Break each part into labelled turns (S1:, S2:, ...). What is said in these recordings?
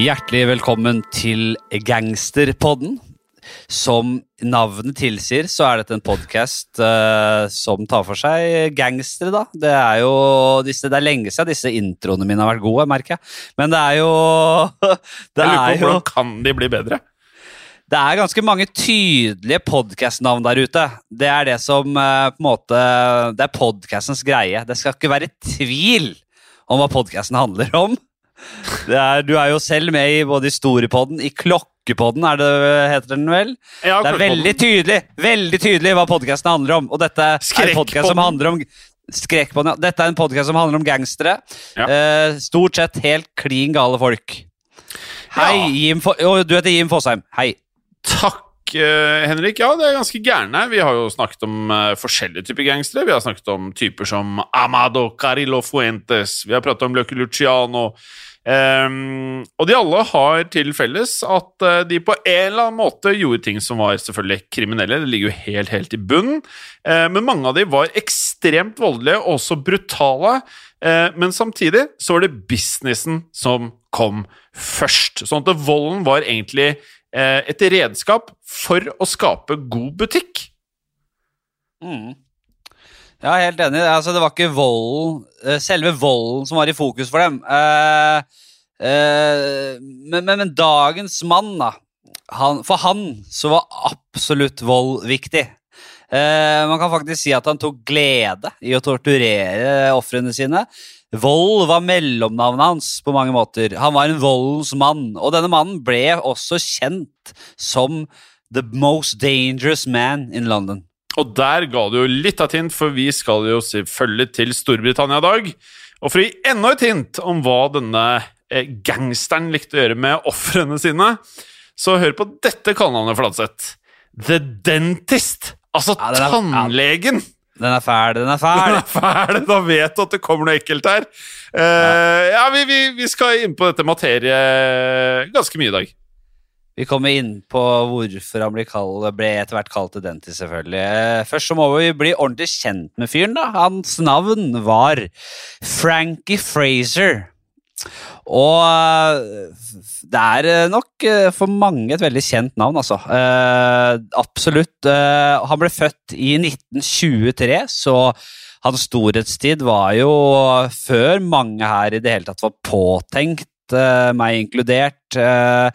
S1: Hjertelig velkommen til Gangsterpodden. Som navnet tilsier, så er dette en podkast som tar for seg gangstere, da. Det er jo disse, det er lenge siden disse introene mine har vært gode, merker jeg. Men det er jo Det
S2: Jeg lurer
S1: er
S2: på hvordan kan de bli bedre?
S1: Det er ganske mange tydelige podkastnavn der ute. Det er det som uh, på en måte Det er podkastens greie. Det skal ikke være tvil om hva podkasten handler om. Er, du er jo selv med i både historiepodden, i Klokkepodden, er det heter den vel?
S2: Ja,
S1: Det er veldig tydelig veldig tydelig hva podkasten handler om. Og dette er en
S2: podkast
S1: podcast som handler om Skrekkpodden, ja. Dette er en podkast som handler om gangstere.
S2: Ja.
S1: Eh, stort sett helt klin gale folk. Hei,
S2: Ja.
S1: Jim Fo oh, Du heter Jim Fosheim. Hei.
S2: Takk, eh, Henrik. Ja, det er ganske gærne. Vi har jo snakket om uh, forskjellige typer gangstere. Vi har snakket om typer som Amado Carillo Fuentes. Vi har pratet om Løkke Luciano. Ehm, og de alle har til felles at eh, de på en eller annen måte gjorde ting som var selvfølgelig kriminelle. Det ligger jo helt, helt i bunnen. Uh, men mange av de var ekstremt voldelige og også brutale. Uh, men samtidig så var det businessen som kom først. Sånn at volden var egentlig uh, et redskap for å skape god butikk.
S1: Mm. Ja, helt enig. Altså, det var ikke volden, eh, selve volden som var i fokus for dem. Eh, eh, men, men, men dagens mann, da. Han, for han så var absolutt vold viktig. Eh, man kan faktisk si at han tok glede i å torturere ofrene sine. Vold var mellomnavnet hans på mange måter. Han var en voldens mann, og denne mannen ble også kjent som the most dangerous man in London.
S2: Og der ga du jo litt av hint, for vi skal jo selvfølgelig til Storbritannia i dag. Og for å gi enda et hint om hva denne eh, gangsteren likte å gjøre med ofrene sine, så hør på dette kallenavnet, Fladseth. The Dentist. Altså
S1: Ja, den er-
S2: tannlegen.
S1: Den er fæl, den er
S2: Den er fæl. Da vet du at det kommer noe ekkelt her. Eh, ja, vi, vi, vi skal inn på dette materiet ganske mye i dag.
S1: Vi kommer inn på hvorfor han ble, etter hvert kalt til selvfølgelig. Eh, Først så må vi bli ordentlig kjent med fyren, da. Hans navn var Frankie Fraser. Og eh, det er eh, nok for mange et veldig kjent navn, altså. Eh, absolutt. Eh, han ble født i 1923, så hans storhetstid var jo før mange her i det hele tatt var påtenkt, meg inkludert. eh,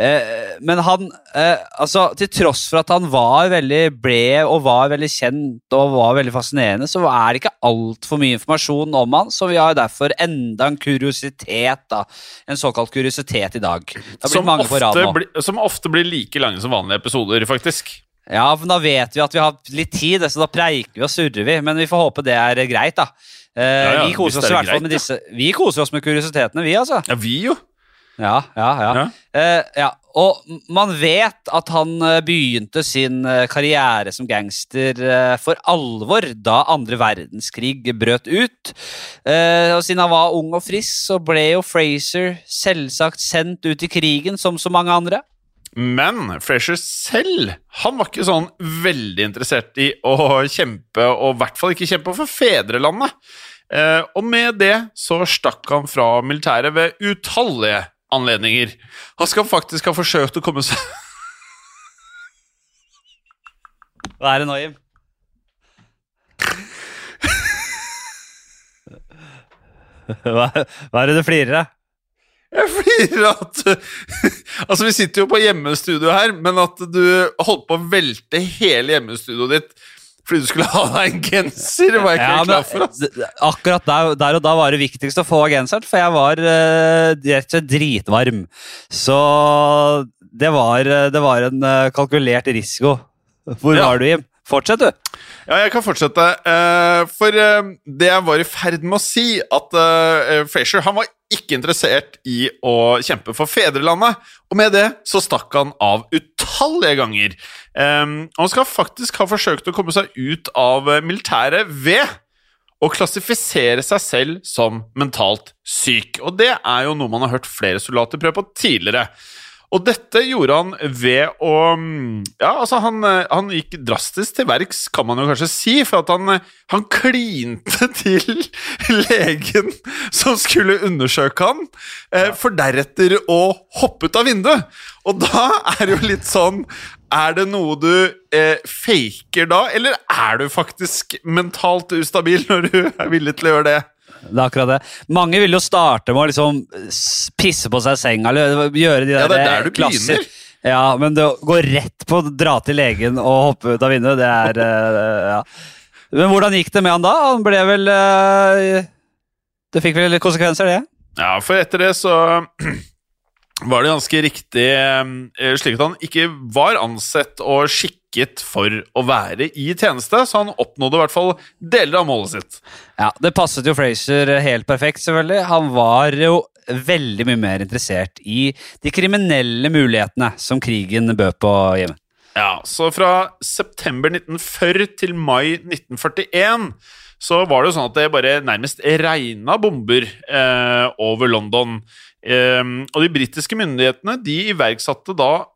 S1: eh, men han eh, Altså, til tross for at han var veldig ble og var veldig kjent og var veldig fascinerende, så er det ikke altfor mye informasjon om han, så vi har derfor enda en kuriositet, da. En såkalt kuriositet i dag.
S2: Som
S1: mange
S2: ofte, bli, som ofte blir like lange som vanlige episoder, faktisk.
S1: Ja, men da vet vi at vi har litt tid, så da preiker vi og surrer vi. Men vi får håpe det er greit, da. Eh,
S2: ja,
S1: vi koser oss i
S2: er
S1: hvert fall med disse Vi koser oss med kuriositetene, vi, altså.
S2: Ja, vi jo.
S1: Ja, ja, ja.
S2: Ja.
S1: Uh, ja. Og man vet at han eh, begynte sin karriere som gangster for alvor da andre verdenskrig brøt ut. Og siden han var ung og frisk, så ble jo Fraser selvsagt sendt ut i krigen som så mange andre.
S2: Men Frazier selv han var ikke sånn veldig interessert i å kjempe, og i hvert fall ikke kjempe for fedrelandet. Eh, og med det så stakk han fra militæret ved utallige anledninger. Han skal faktisk ha forsøkt å komme seg
S1: Hva er det nå, Jim? Hva, hva er det du flirer av?
S2: Jeg flirer at Altså, vi sitter jo på hjemmestudio her, men at du holdt på å velte hele hjemmestudioet ditt fordi du skulle ha deg en genser, var jeg ikke
S1: Ja,
S2: klar for.
S1: d- akkurat der, der og da var det viktigst å få genseren, for jeg var eh, rett og slett dritvarm. Så det var, eh, det var en eh, kalkulert risiko. Hvor
S2: Ja.
S1: var du, Jim? Fortsett, du.
S2: Ja, jeg kan fortsette. eh, for eh, det jeg var i ferd med å si, at uh, Frazier han var ikke interessert i å kjempe for fedrelandet, og med det så stakk han av utallige ganger. Han skal faktisk ha forsøkt å komme seg ut av eh, militæret ved å klassifisere seg selv som mentalt syk. Og det er jo noe man har hørt flere soldater prøve på tidligere. Og dette gjorde han ved å mm, Ja, altså, han, eh, han gikk drastisk til verks, kan man jo kanskje si, for at han, eh, han klinte til legen som skulle undersøke han, eh, for deretter å hoppe ut av vinduet. Og da er det jo litt sånn Er det noe du eh, faker da, eller er du faktisk mentalt ustabil når du er villig til å gjøre det?
S1: Det er akkurat det. Mange vil jo starte med å liksom pisse på seg senga eller gjøre de der
S2: Ja, det er der du
S1: klasser.
S2: begynner.
S1: Ja, men det å gå rett på å dra til legen og hoppe ut av vinduet, det er eh, ja. Men hvordan gikk det med han da? Han ble vel eh, Det fikk vel konsekvenser, det?
S2: Ja, for etter det så var det ganske riktig eh, slik at han ikke var ansett og skikket for å være i tjeneste, så han oppnådde i hvert fall deler av målet sitt.
S1: Ja, Det passet jo Fraser helt perfekt, selvfølgelig. Han var jo veldig mye mer interessert i de kriminelle mulighetene som krigen bød på hjemme.
S2: Ja, så fra september 1940 til mai 1941 så var det jo sånn at det bare nærmest regna bomber eh, over London. Eh, og de britiske myndighetene de iverksatte da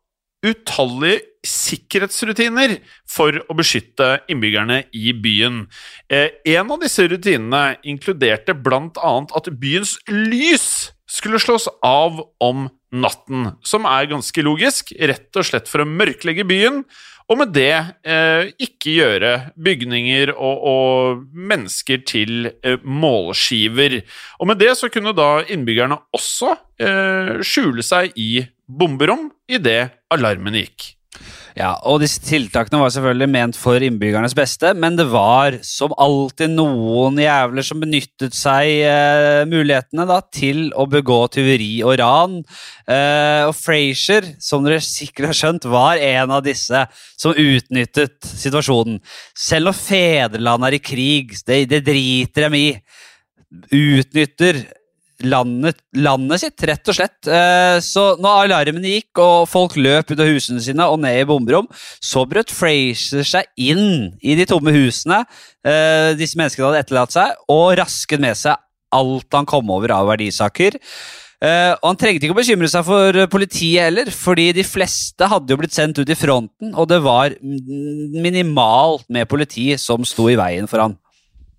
S2: utallige sikkerhetsrutiner for å beskytte innbyggerne i byen. Eh, en av disse rutinene inkluderte annet at byens lys skulle slås av om natten, som er ganske logisk, rett og slett for å mørklegge byen, og med det eh, ikke gjøre bygninger og, og mennesker til eh, målskiver. Og med det så kunne da innbyggerne også eh, skjule seg i bomberom idet alarmen gikk.
S1: Ja, og disse tiltakene var selvfølgelig ment for innbyggernes beste, men det var som alltid noen jævler som benyttet seg eh, mulighetene da, til å begå tyveri og ran. Eh, og Frazier, som dere sikkert har skjønt, var en av disse som utnyttet situasjonen. Selv når fedrelandet er i krig, det, det driter dem i. Utnytter landet, landet sitt, rett og slett. Eh, Så når alarmen gikk og folk løp ut av husene sine og ned i bomberom, så brøt Fraser seg inn i de tomme husene eh, disse menneskene hadde etterlatt seg, og rasket med seg alt han kom over av verdisaker. Eh, og Han trengte ikke å bekymre seg for politiet heller, fordi de fleste hadde jo blitt sendt ut i fronten, og det var minimalt med politi som sto i veien for han.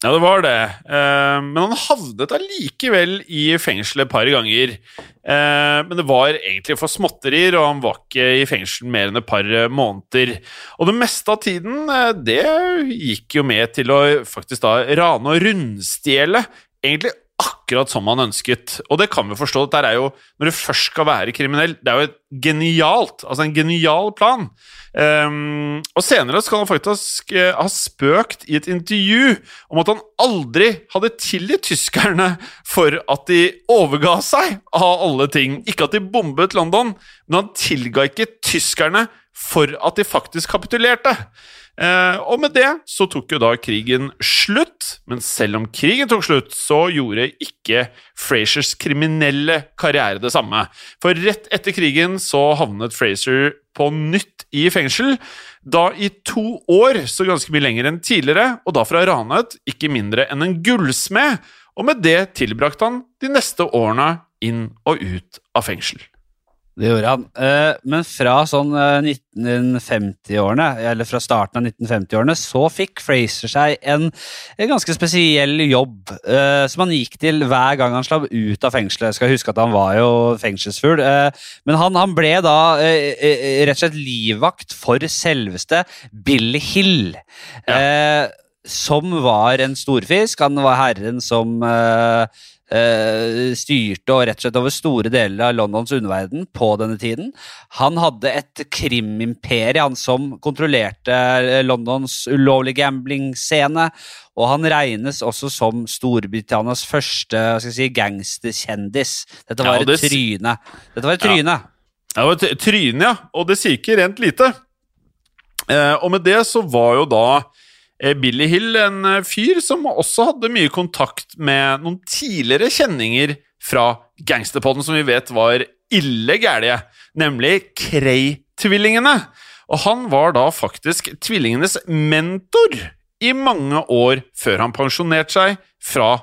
S2: Ja, det var det. Eh, men han havnet allikevel i fengsel et par ganger. Eh, men det var egentlig for småtterier, og han var ikke i fengsel mer enn et par eh, måneder. Og det meste av tiden, det gikk jo med til å faktisk da rane og rundstjele. Egentlig akkurat som han ønsket. Og det kan vi forstå. Dette er jo, når du først skal være kriminell, det er jo et genialt, altså en genial plan. Um, og senere skal han faktisk eh, ha spøkt i et intervju om at han aldri hadde tilgitt tyskerne for at de overga seg av alle ting. Ikke at de bombet London, men han tilga ikke tyskerne for at de faktisk kapitulerte. Eh, og med det så tok jo da krigen slutt, men selv om krigen tok slutt, så gjorde ikke Frasers kriminelle karriere det samme. For rett etter krigen så havnet Fraser på nytt i fengsel, da i to år, så ganske mye lenger enn tidligere, og da ha ranet ikke mindre enn en gullsmed, og med det tilbrakte han de neste årene inn og ut av fengsel.
S1: Det gjorde han. Eh, Men fra sånn eh, 1950-årene, eller fra starten av 1950-årene, så fikk Fraser seg en, en ganske spesiell jobb eh, som han gikk til hver gang han slapp ut av fengselet. Jeg skal huske at han var jo fengselsfugl. eh, Men han, han ble da eh, eh, rett og slett livvakt for selveste Billy Hill. eh, Som var en storfisk. Han var herren som eh, eh, styrte og rett og slett over store deler av Londons underverden på denne tiden. Han hadde et krimimperie som kontrollerte eh, Londons ulovlige gambling-scene, og han regnes også som Storbritannias første si, gangsterkjendis. Dette var
S2: ja, det
S1: et tryne. Dette var et tryne.
S2: Det var et tryne, ja. Og det sier ikke rent lite. Eh, og med det så var jo da eh, Billy Hill en eh, fyr som også hadde mye kontakt med noen tidligere kjenninger fra gangsterpodden som vi vet var ille gærlige, nemlig Cray-tvillingene. Og han var da faktisk tvillingenes mentor i mange år før han pensjonerte seg fra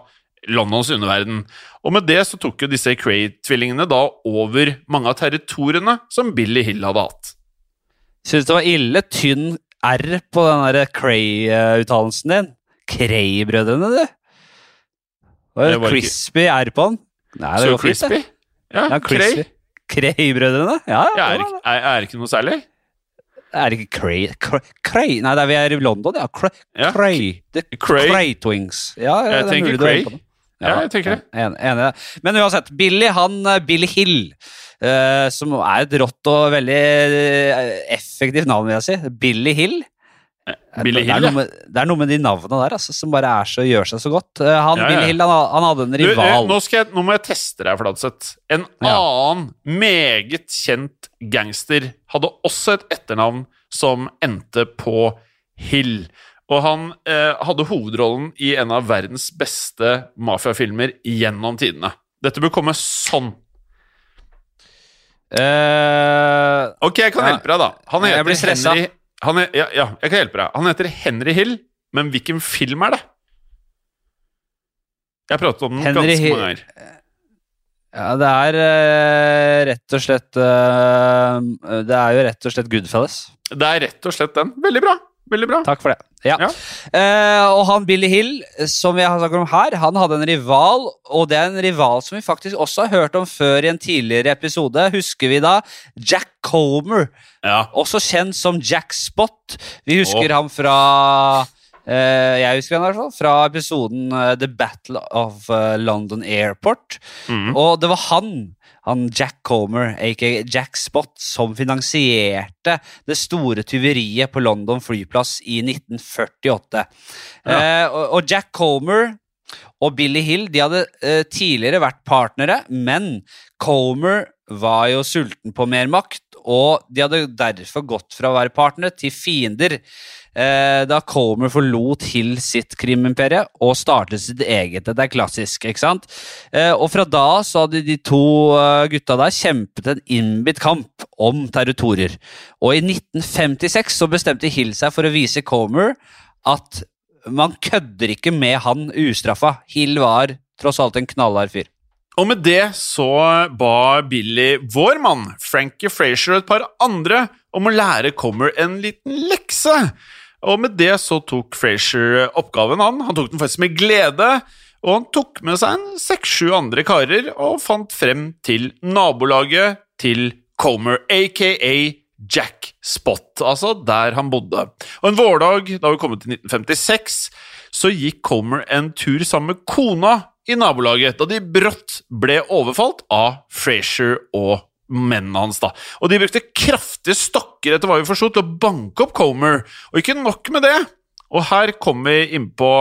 S2: Londons underverden. Og med det så tok jo disse Cray-tvillingene da over mange av territoriene som Billy Hill hadde hatt.
S1: Syns det var ille tynn R på den der Cray-uttalelsen din. Cray-brødrene, du.
S2: Det var ikke-
S1: crispy R på den? Nei, det
S2: Så
S1: går fint,
S2: crispy. Ja,
S1: Ja,
S2: Cray.
S1: crispy. Cray-brødrene? Ja,
S2: Ja,
S1: ja,
S2: er, ikke- er, er ikke noe særlig?
S1: Er det ikke Cray? Cray? Cray? Nei, det er vi er i London, ja. Cray.
S2: Ja.
S1: Cray. The
S2: Cray.
S1: Cray Twings. Ja, ja,
S2: Jeg
S1: er
S2: tenker
S1: er
S2: Cray.
S1: Ja.
S2: Ja, jeg tenker det.
S1: Enig. enig. Men uansett, Billy, han, eh, Billy Hill, som er et rått og veldig eh, effektivt navn, vil jeg si. Billy Hill.
S2: Billy
S1: det, er med, det er noe med de navnene der altså, som bare er så, gjør seg så godt. Eh, han,
S2: Ja, ja.
S1: Billy Hill han, han hadde en
S2: Du, eh,
S1: rival.
S2: nå, skal jeg, nå må jeg teste deg, Fladseth. En
S1: Ja.
S2: annen meget kjent gangster hadde også et etternavn som endte på Hill. Og han eh, hadde hovedrollen i en av verdens beste mafiafilmer gjennom tidene. Dette bør komme sånn.
S1: Eh,
S2: Ok, jeg kan
S1: Ja.
S2: hjelpe deg, da. Han
S1: Jeg
S2: heter
S1: blir stressa.
S2: Henry han er, ja, ja, jeg kan hjelpe deg. Han heter Henry Hill, men hvilken film er det? Jeg har pratet om den
S1: Henry
S2: ganske mange ganger.
S1: ja, det er uh, rett og slett uh, Det er jo rett og slett Goodfellas.
S2: Det er rett og slett den. Veldig bra. Veldig bra.
S1: Takk for det. Ja.
S2: Ja.
S1: Uh, og han Billy Hill, som vi har snakket om her, han hadde en rival, og det er en rival som vi faktisk også har hørt om før i en tidligere episode. Husker vi da? Jack Comer,
S2: Ja.
S1: også kjent som Jack Spot. Vi husker ham fra Jeg husker han i hvert fall fra episoden eh, The Battle of eh, London Airport.
S2: Mm.
S1: Og det var han, han Jack Comer, aka Jack Spot, som finansierte det store tyveriet på London flyplass i 1948. Eh, og, og Jack Comer og Billy Hill de hadde eh, tidligere vært partnere, men Comer var jo sulten på mer makt, og de hadde derfor gått fra å være partnere til fiender. Eh, da Comer forlot Hill sitt krimimperie og startet sitt eget. Det er klassisk, ikke sant? Eh, og fra da så hadde de to eh, gutta der kjempet en innbitt kamp om territorier. Og i 1956 så bestemte Hill seg for å vise Comer at man kødder ikke med han ustraffa. Hill var tross alt en knallhard fyr.
S2: Og med det så ba Billy, vår mann, Frankie Frazier og et par andre om å lære Comer en liten lekse. Og med det så tok Frazier oppgaven, han. Han tok den faktisk med glede. Og han tok med seg en seks-sju andre karer og fant frem til nabolaget til Comer, aka Jack Spot, altså der han bodde. Og en vårdag, da vi kom til 1956, så gikk Comer en tur sammen med kona i nabolaget, da de brått ble overfalt av Frazier og mennene hans. da. Og de brukte kraftige stokker etter hva vi forsto, til å banke opp Comer. Og ikke nok med det. Og her kommer vi inn på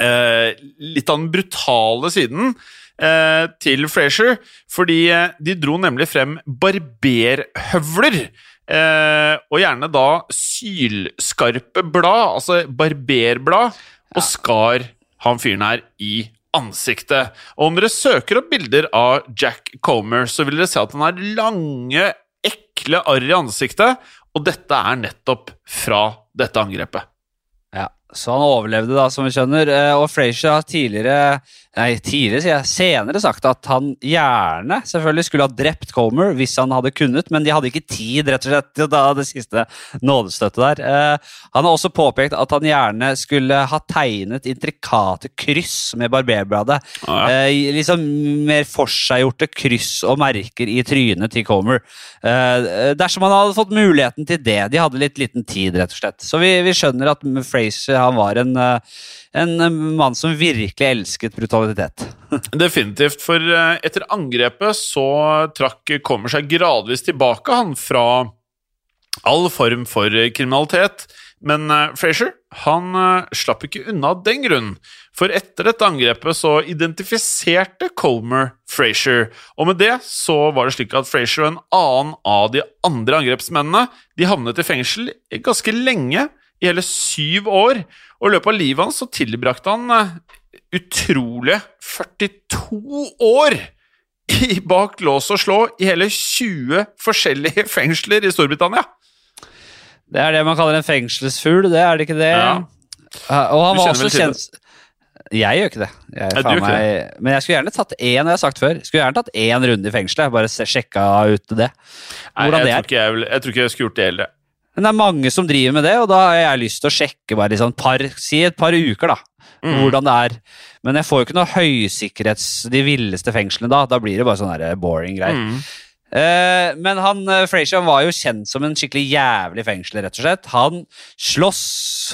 S2: eh, litt av den brutale siden eh, til Frazier. Fordi eh, de dro nemlig frem barberhøvler Eh, og gjerne da sylskarpe blad, altså barberblad, og skar han fyren her i ansiktet. Og om dere søker opp bilder av Jack Comer, så vil dere se at han har lange, ekle arr i ansiktet, og dette er nettopp fra dette angrepet.
S1: Så han overlevde, da, som vi skjønner. Eh, Og Frazier har tidligere Nei, tidligere, sier jeg, senere sagt at han gjerne selvfølgelig skulle ha drept Comer hvis han hadde kunnet, men de hadde ikke tid rett og slett til det siste nådestøttet der. Eh, Han har også påpekt at han gjerne skulle ha tegnet intrikate kryss med barberbladet.
S2: Ja, ja.
S1: Eh, liksom mer forseggjorte kryss og merker i trynet til Comer. Dersom han hadde fått muligheten til det. De hadde litt liten tid, rett og slett. Så vi, vi skjønner at Frazier han var en, eh, en eh, mann som virkelig elsket brutalitet.
S2: Definitivt, for eh, etter angrepet så trakk Kommer seg gradvis tilbake, han, fra all form for kriminalitet. Men Frazier han slapp ikke unna den grunn. For etter dette angrepet så identifiserte Comer Frazier, og med det så var det slik at Frazier og en annen av de andre angrepsmennene de havnet i fengsel ganske lenge, i hele syv år. Og i løpet av livet hans så tilbrakte han eh, utrolige 42 år i bak lås og slå i hele 20 forskjellige fengsler i Storbritannia.
S1: Det er det man kaller en fengselsfugl, det er det ikke det?
S2: Ja.
S1: Og han
S2: Du
S1: var også kjent Jeg gjør ikke det. Jeg,
S2: ikke
S1: meg, men jeg skulle gjerne tatt én, jeg har sagt før. Skulle gjerne tatt én runde i fengselet. Bare sjekka ut det.
S2: Nei, jeg,
S1: det
S2: tror
S1: er.
S2: ikke jeg, jeg tror ikke jeg skulle gjort det heller.
S1: Men det er mange som driver med det, og da har jeg lyst til å sjekke bare sånn par, si et par uker, da.
S2: Mm.
S1: Hvordan det er. Men jeg får jo ikke noe høysikkerhets De villeste fengslene da. Da blir det bare sånn her boring greier.
S2: Mm.
S1: Eh, men han, eh, Frazier var jo kjent som en skikkelig jævlig fengsel, rett og slett. Han slåss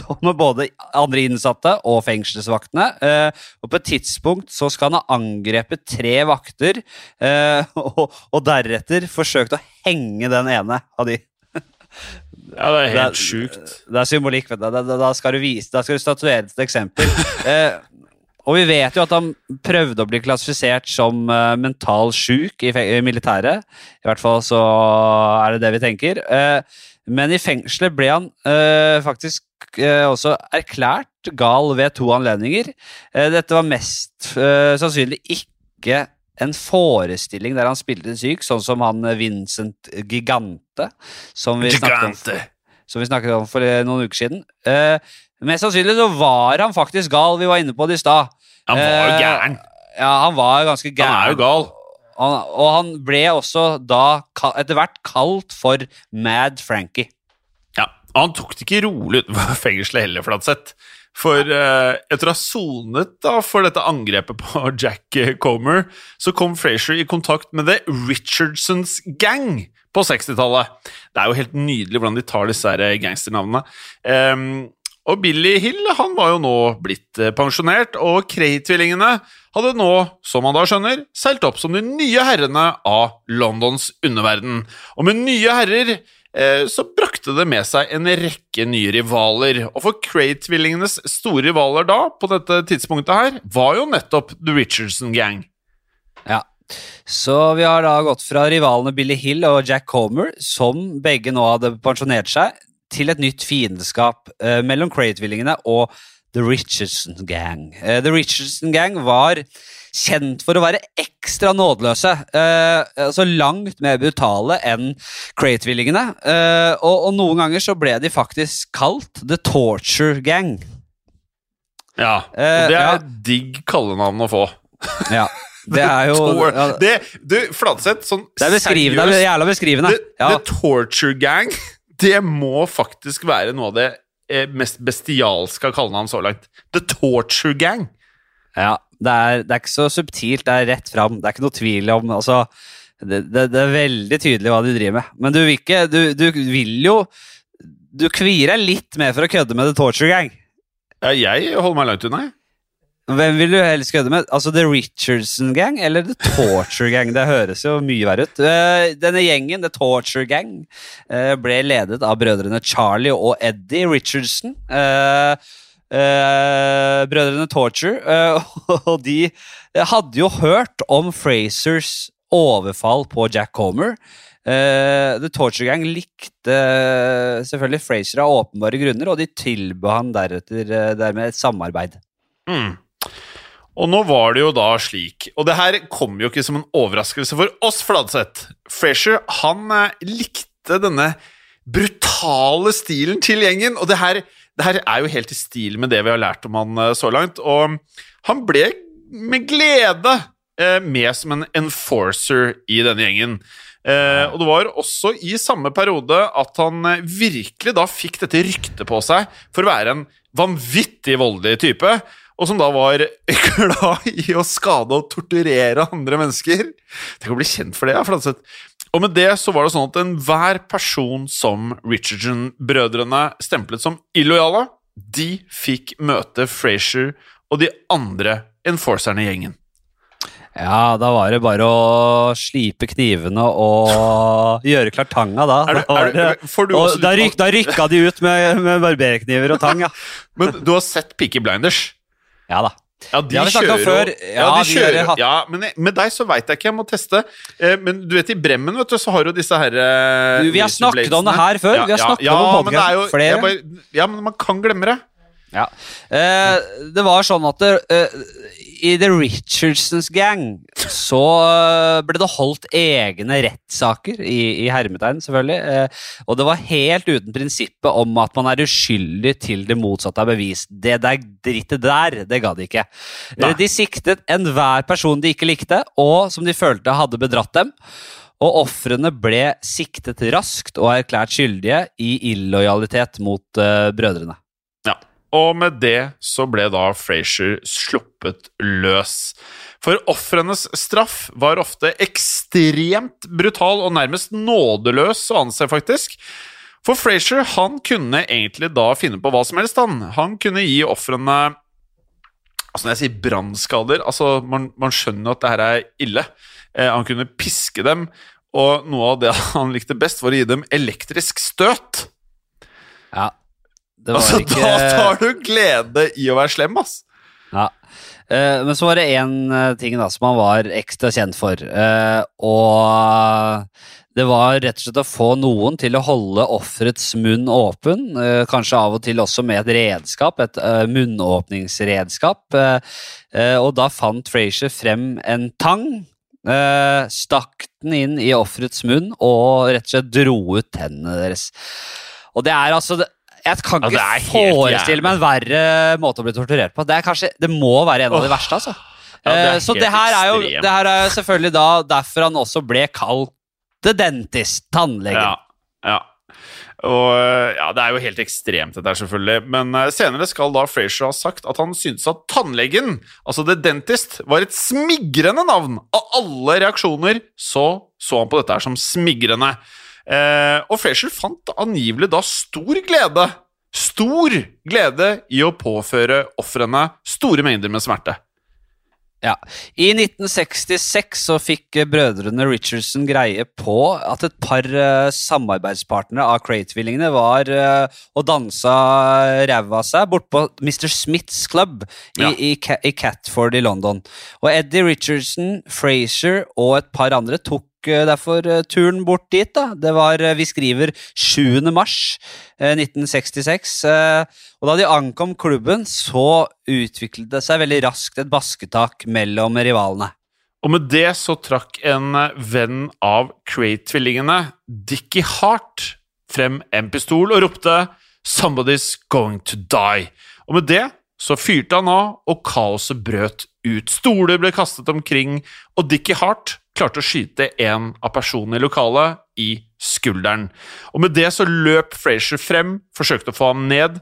S1: med både andre innsatte og fengselsvaktene. Eh, og på et tidspunkt så skal han ha angrepet tre vakter, eh, og, og deretter forsøkt å henge den ene av de.
S2: Ja, det er
S1: Det er-
S2: helt sjukt.
S1: Det er symbolikk, vet du. Da, da, da skal du vise, da skal du statuere et eksempel. Eh, og vi vet jo at han prøvde å bli klassifisert som uh, mental sjuk i, i militæret. I hvert fall så er det det vi tenker. Eh, men i fengselet ble han uh, faktisk også erklært gal ved to anledninger. Dette var mest sannsynlig ikke en forestilling der han spilte syk, sånn som han eh, Vincent Gigante, som vi
S2: Gigante.
S1: som vi snakket om for eh, noen uker siden. Eh, mest sannsynlig så var han faktisk gal, vi var inne på det i stad.
S2: Han var jo
S1: Eh,
S2: gæren.
S1: Ja, han var ganske gæren.
S2: Han er jo gal.
S1: Han, og han ble også da etter hvert kalt for Mad Frankie.
S2: Ja, og Han tok det ikke rolig utenfor fengselet heller, Flatseth. For eh, etter å ha sonet da for dette angrepet på Jack eh, Comer, så kom Frazier i kontakt med The Richardsons Gang på 60-tallet. Det er jo helt nydelig hvordan de tar disse gangsternavnene. Ehm, og Billy Hill han var jo nå blitt eh, pensjonert, og Cray-tvillingene hadde nå, som man da skjønner, seilt opp som de nye herrene av Londons underverden. Og med nye herrer eh, så brakte det med seg en rekke nye rivaler. Og for Cray-tvillingenes store rivaler da, på dette tidspunktet her, var jo nettopp The Richardson Gang.
S1: Ja. Så vi har da gått fra rivalene Billy Hill og Jack Homer, som begge nå hadde pensjonert seg, til et nytt fiendeskap eh, mellom Cray-tvillingene og The Richardson Gang. Eh, The Richardson Gang var kjent for å være ekstra nådeløse. Eh, altså langt mer brutale enn Cray-tvillingene. Eh, og, og noen ganger så ble de faktisk kalt The Torture Gang.
S2: Ja,
S1: Eh,
S2: og det er
S1: ja.
S2: et digg kallenavn å få.
S1: Ja, det er jo ja,
S2: det, du, Fladseth, sånn
S1: Det er beskrivende. Det er jævla beskrivende.
S2: The,
S1: Ja.
S2: the Torture Gang, det må faktisk være noe av det eh, mest bestialske av kallenavn så langt. The Torture Gang.
S1: Ja, det er, det er ikke så subtilt, det er rett fram. Det er ikke noe tvil om altså, det, det, det er veldig tydelig hva de driver med. Men du vil ikke Du, du vil jo Du kvier deg litt mer for å kødde med The Torture Gang.
S2: Ja, jeg holder meg langt unna, jeg.
S1: Hvem vil du helst kødde med? Altså The Richardson Gang eller The Torture Gang? Det høres jo mye verre ut. Eh, Denne gjengen, The Torture Gang, eh, ble ledet av brødrene Charlie og Eddie Richardson. Eh, brødrene Torture. eh, og de hadde jo hørt om Frasers overfall på Jack Comer. Eh, The Torture Gang likte selvfølgelig Frazier av åpenbare grunner, og de tilbød han deretter eh, dermed et samarbeid.
S2: Mm. Og nå var det jo da slik, og det her kom jo ikke som en overraskelse for oss, Fladseth. Frazier, han eh, likte denne brutale stilen til gjengen, og det her, det her er jo helt i stil med det vi har lært om han eh, så langt. Og han ble med glede eh, med som en enforcer i denne gjengen. Eh, og det var også i samme periode at han virkelig da fikk dette ryktet på seg for å være en vanvittig voldelig type. Og som da var glad i å skade og torturere andre mennesker. Tenk å bli kjent for det, ja, Fladseth. Og med det så var det sånn at enhver person som Richardson-brødrene stemplet som illojale, de fikk møte Frazier og de andre enforcerne i gjengen.
S1: Ja, da var det bare å slipe knivene og gjøre klart tanga, da.
S2: Er du-
S1: Da
S2: er du- du
S1: og da, ryk, da rykka de ut med, med barberkniver og tang, ja.
S2: Men du har sett Peaky Blinders?
S1: Ja da.
S2: Ja, de
S1: vi
S2: kjører jo-
S1: før.
S2: Ja,
S1: Ja,
S2: de
S1: de
S2: kjører,
S1: hatt-
S2: ja, men med deg så veit jeg ikke, jeg må teste. Eh, men du vet, i Bremmen vet du, så har du disse her eh,
S1: Du, vi har snakket om det her før. Vi har snakket
S2: ja,
S1: om det på
S2: jo- bare- Ja, men man kan glemme det.
S1: Ja. Eh, det var sånn at det, eh, i The Richardsons Gang så eh, ble det holdt egne rettssaker, i, i hermetegn selvfølgelig, eh, og det var helt uten prinsippet om at man er uskyldig til det motsatte er bevist. Det der drittet der, det ga de ikke. Eh, de siktet enhver person de ikke likte, og som de følte hadde bedratt dem. Og ofrene ble siktet raskt og erklært skyldige i illojalitet mot eh, brødrene.
S2: Og med det så ble da Frazier sluppet løs. For ofrenes straff var ofte ekstremt brutal og nærmest nådeløs å anse, faktisk. For Frazier han kunne egentlig da finne på hva som helst. Han, han kunne gi ofrene Altså Når jeg sier brannskader altså man, man skjønner at det her er ille. Eh, han kunne piske dem, og noe av det han likte best, var å gi dem elektrisk støt.
S1: Ja.
S2: Altså,
S1: ikke
S2: Da tar du glede i å være slem, ass!
S1: ja. Uh, Men så var det én ting da som han var ekstra kjent for. Uh, og det var rett og slett å få noen til å holde offerets munn åpen. Uh, kanskje av og til også med et redskap, et eh, munnåpningsredskap. eh, eh, og da fant Frazier frem en tang. eh, stakk den inn i offerets munn og rett og slett dro ut tennene deres. Og det er altså det, Jeg kan
S2: Ja,
S1: ikke forestille meg en verre måte å bli torturert på. Det er kanskje, det må være en av de verste, altså.
S2: Ja, det
S1: Eh, så det her, er jo, det her er jo selvfølgelig da derfor han også ble kalt The Dentist, tannlegen.
S2: Ja, ja. Og ja, Det er jo helt ekstremt, dette her, selvfølgelig. Men eh, senere skal da Frazier ha sagt at han syntes at tannlegen, altså The Dentist, var et smigrende navn. Av alle reaksjoner så så han på dette her som smigrende. Eh, og Frazier fant angivelig da stor glede, stor glede i å påføre ofrene store mengder med smerte.
S1: Ja. I 1966 så fikk brødrene Richardson greie på at et par uh, samarbeidspartnere av Crate-tvillingene var uh, og dansa ræva av seg bort på Mr. Smiths Club i,
S2: Ja.
S1: i, i Catford i London. Og Eddie Richardson, Frazier og et par andre tok derfor eh, turen bort dit. da. Det var, eh, Vi skriver 7. mars eh, 1966. eh, og da de ankom klubben, så utviklet det seg veldig raskt et basketak mellom rivalene.
S2: Og med det så trakk en eh, venn av Crate-tvillingene, Dickie Hart, frem en pistol og ropte 'Somebody's going to die'. Og med det så fyrte han av, og kaoset brøt ut. Stoler ble kastet omkring, og Dickie Hart klarte å skyte en av personene i lokalet i skulderen. Og med det så løp Frazier frem, forsøkte å få ham ned,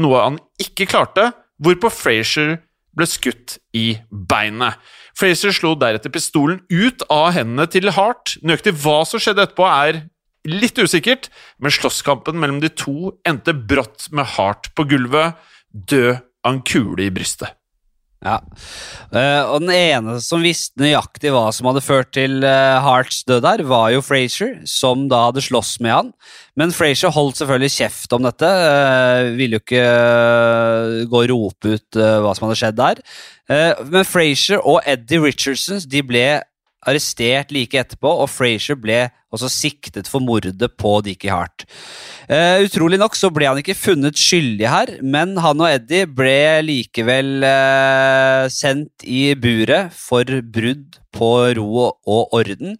S2: noe han ikke klarte, hvorpå Frazier ble skutt i beinet. Frazier slo deretter pistolen ut av hendene til Hart. Nøyaktig hva som skjedde etterpå, er litt usikkert, men slåsskampen mellom de to endte brått med Hart på gulvet, død av en kule i brystet.
S1: Ja. Uh, og den ene som visste nøyaktig hva som hadde ført til uh, Harts død der, var jo Frazier, som da hadde slåss med han. Men Frazier holdt selvfølgelig kjeft om dette. Uh, ville jo ikke eh, gå og rope ut eh, hva som hadde skjedd der. Eh, men Frazier og Eddie Richardson de ble arrestert like etterpå, og Frazier ble også siktet for mordet på Dickie Hart. Uh, utrolig nok så ble han ikke funnet skyldig her, men han og Eddie ble likevel uh, sendt i buret for brudd på ro og orden.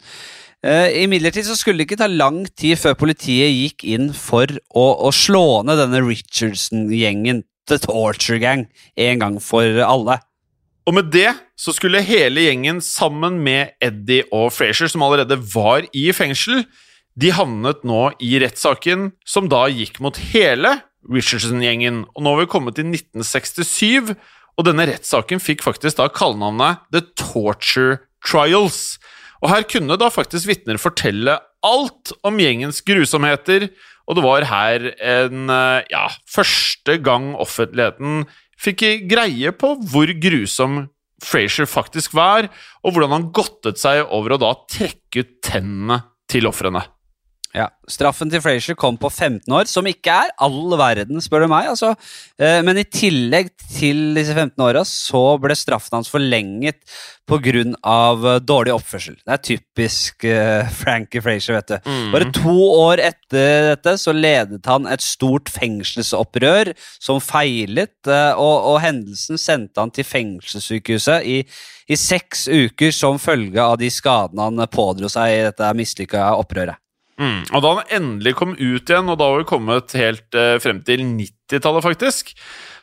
S1: Uh, Imidlertid skulle det ikke ta lang tid før politiet gikk inn for å, å slå ned denne Richardson-gjengen, The Torture Gang, en gang for alle.
S2: Og med det så skulle hele gjengen sammen med Eddie og Frazier, som allerede var i fengsel, de havnet nå i rettssaken som da gikk mot hele Richardson-gjengen. Og nå har vi kommet til 1967, og denne rettssaken fikk faktisk da kallenavnet The Torture Trials. Og her kunne da faktisk vitner fortelle alt om gjengens grusomheter, og det var her en eh, ja, første gang offentligheten fikk greie på hvor grusom Frazier faktisk var, og hvordan han godtet seg over å da trekke ut tennene til ofrene.
S1: Ja, Straffen til Frazier kom på 15 år, som ikke er all verden, spør du meg. Altså. Eh, Men i tillegg til disse 15 åra så ble straffen hans forlenget pga. Uh, dårlig oppførsel. Det er typisk uh, Frankie Frazier, vet du. Bare to år etter dette så ledet han et stort fengselsopprør som feilet, eh, og, og hendelsen sendte han til fengselssykehuset i, i seks uker som følge av de skadene han pådro seg i dette mislykka opprøret.
S2: Mm. Og da han endelig kom ut igjen, og da var vi kommet helt eh, frem til 90-tallet, faktisk,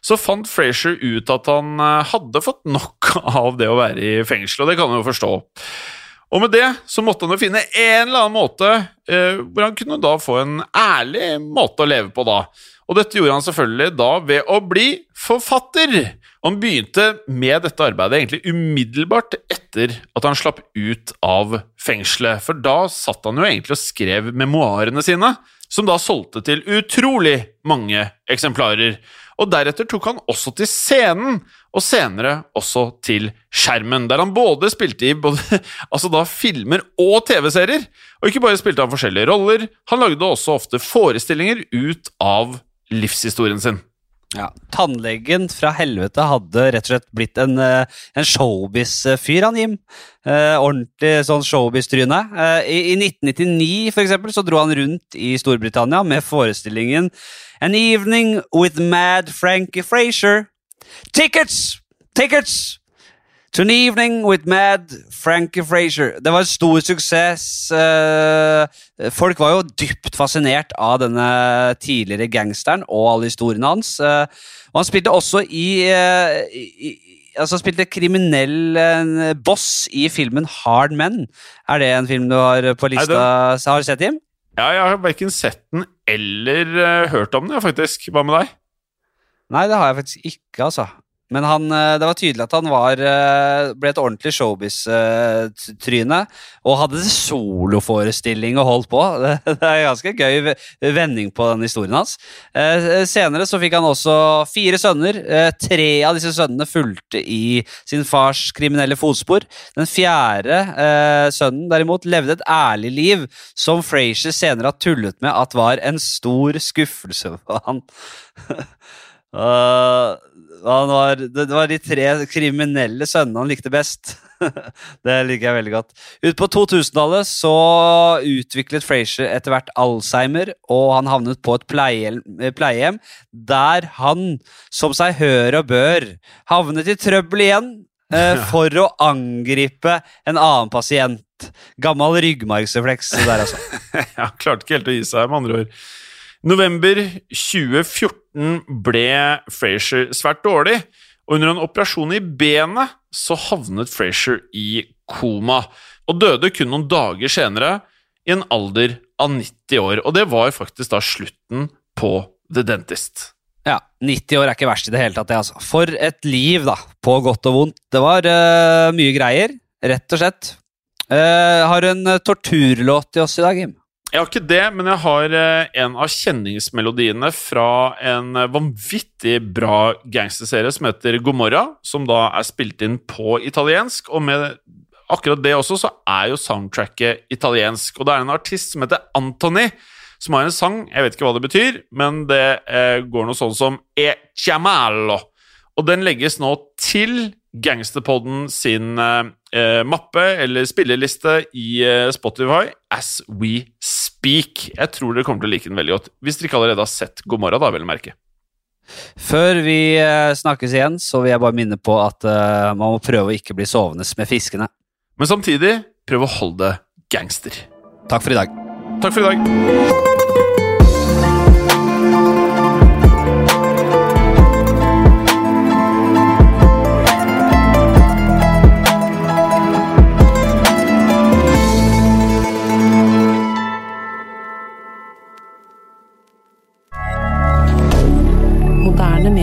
S2: så fant Frazier ut at han eh, hadde fått nok av det å være i fengsel, og det kan han jo forstå. Og med det så måtte han jo finne en eller annen måte eh, hvor han kunne da få en ærlig måte å leve på, da. Og dette gjorde han selvfølgelig da ved å bli forfatter. Og Han begynte med dette arbeidet egentlig umiddelbart etter at han slapp ut av fengselet. For da satt han jo egentlig og skrev memoarene sine, som da solgte til utrolig mange eksemplarer. Og deretter tok han også til scenen, og senere også til skjermen, der han både spilte i både, altså da filmer og TV-serier. Og ikke bare spilte han forskjellige roller, han lagde også ofte forestillinger ut av livshistorien sin.
S1: Ja, Tannlegen fra helvete hadde rett og slett blitt en, eh, en showbiz-fyr, han Jim. Eh, ordentlig sånn showbiz-tryne. Eh, i, I 1999 for eksempel, så dro han rundt i Storbritannia med forestillingen An Evening with Mad Frankie Frazier. Tickets! Tickets! To an evening with mad Frankie Frazier. Det var en stor suksess. Eh, folk var jo dypt fascinert av denne tidligere gangsteren og alle historiene hans. Eh, og han spilte også i, eh, i Altså spilte kriminell boss i filmen Hard Men. Er det en film du har på lista? Har du sett, Jim?
S2: Ja, jeg har verken sett den eller hørt om den, faktisk. Hva med deg?
S1: Nei, det har jeg faktisk ikke, altså. Men han, eh, det var tydelig at han var, eh, ble et ordentlig showbiz-tryne. Og hadde soloforestilling og holdt på. Det, er en ganske gøy vending på den historien hans. Eh, Senere så fikk han også fire sønner. Tre av disse sønnene fulgte i sin fars kriminelle fotspor. Den fjerde sønnen derimot levde et ærlig liv, som Frazier senere har tullet med at var en stor skuffelse for han. Uh, var, det, var de tre kriminelle sønnene han likte best. det liker jeg veldig godt. Ut på 2000-tallet så utviklet Frazier etter hvert Alzheimer, og han havnet på et pleiehjem, pleiehjem der han, som seg hør og bør, havnet i trøbbel igjen eh, for å angripe en annen pasient. Gammel ryggmargsrefleks der, altså.
S2: Ja, klarte ikke helt å gi seg, med andre ord. November 2014 ble Frazier svært dårlig, og under en operasjon i benet så havnet Frazier i koma, og døde kun noen dager senere, i en alder av 90 år. Og det var faktisk da slutten på The Dentist.
S1: Ja, 90 år er ikke verst i det hele tatt. det, altså. For et liv, da. På godt og vondt. Det var uh, mye greier, rett og slett. Uh, har du en eh, torturlåt til oss i dag, Jim?
S2: Jeg har ikke det, men jeg har eh, en av kjenningsmelodiene fra en vanvittig bra gangsterserie som heter Gomorra, som da er spilt inn på italiensk. Og med akkurat det også, så er jo soundtracket italiensk. Og det er en artist som heter Anthony, som har en sang, jeg vet ikke hva det betyr, men det eh, går noe sånn som E chiamallo. Og den legges nå til Gangsterpodden sin eh, mappe eller spilleliste i eh, Spotify as we speak. Jeg tror dere kommer til å like den veldig godt. Hvis dere ikke allerede har sett God morgen, da, vel å merke.
S1: Før vi eh, snakkes igjen, så vil jeg bare minne på at eh, man må prøve å ikke bli sovende med fiskene.
S2: Men samtidig, prøv å holde det gangster.
S1: Takk for i dag.
S2: Takk for i dag.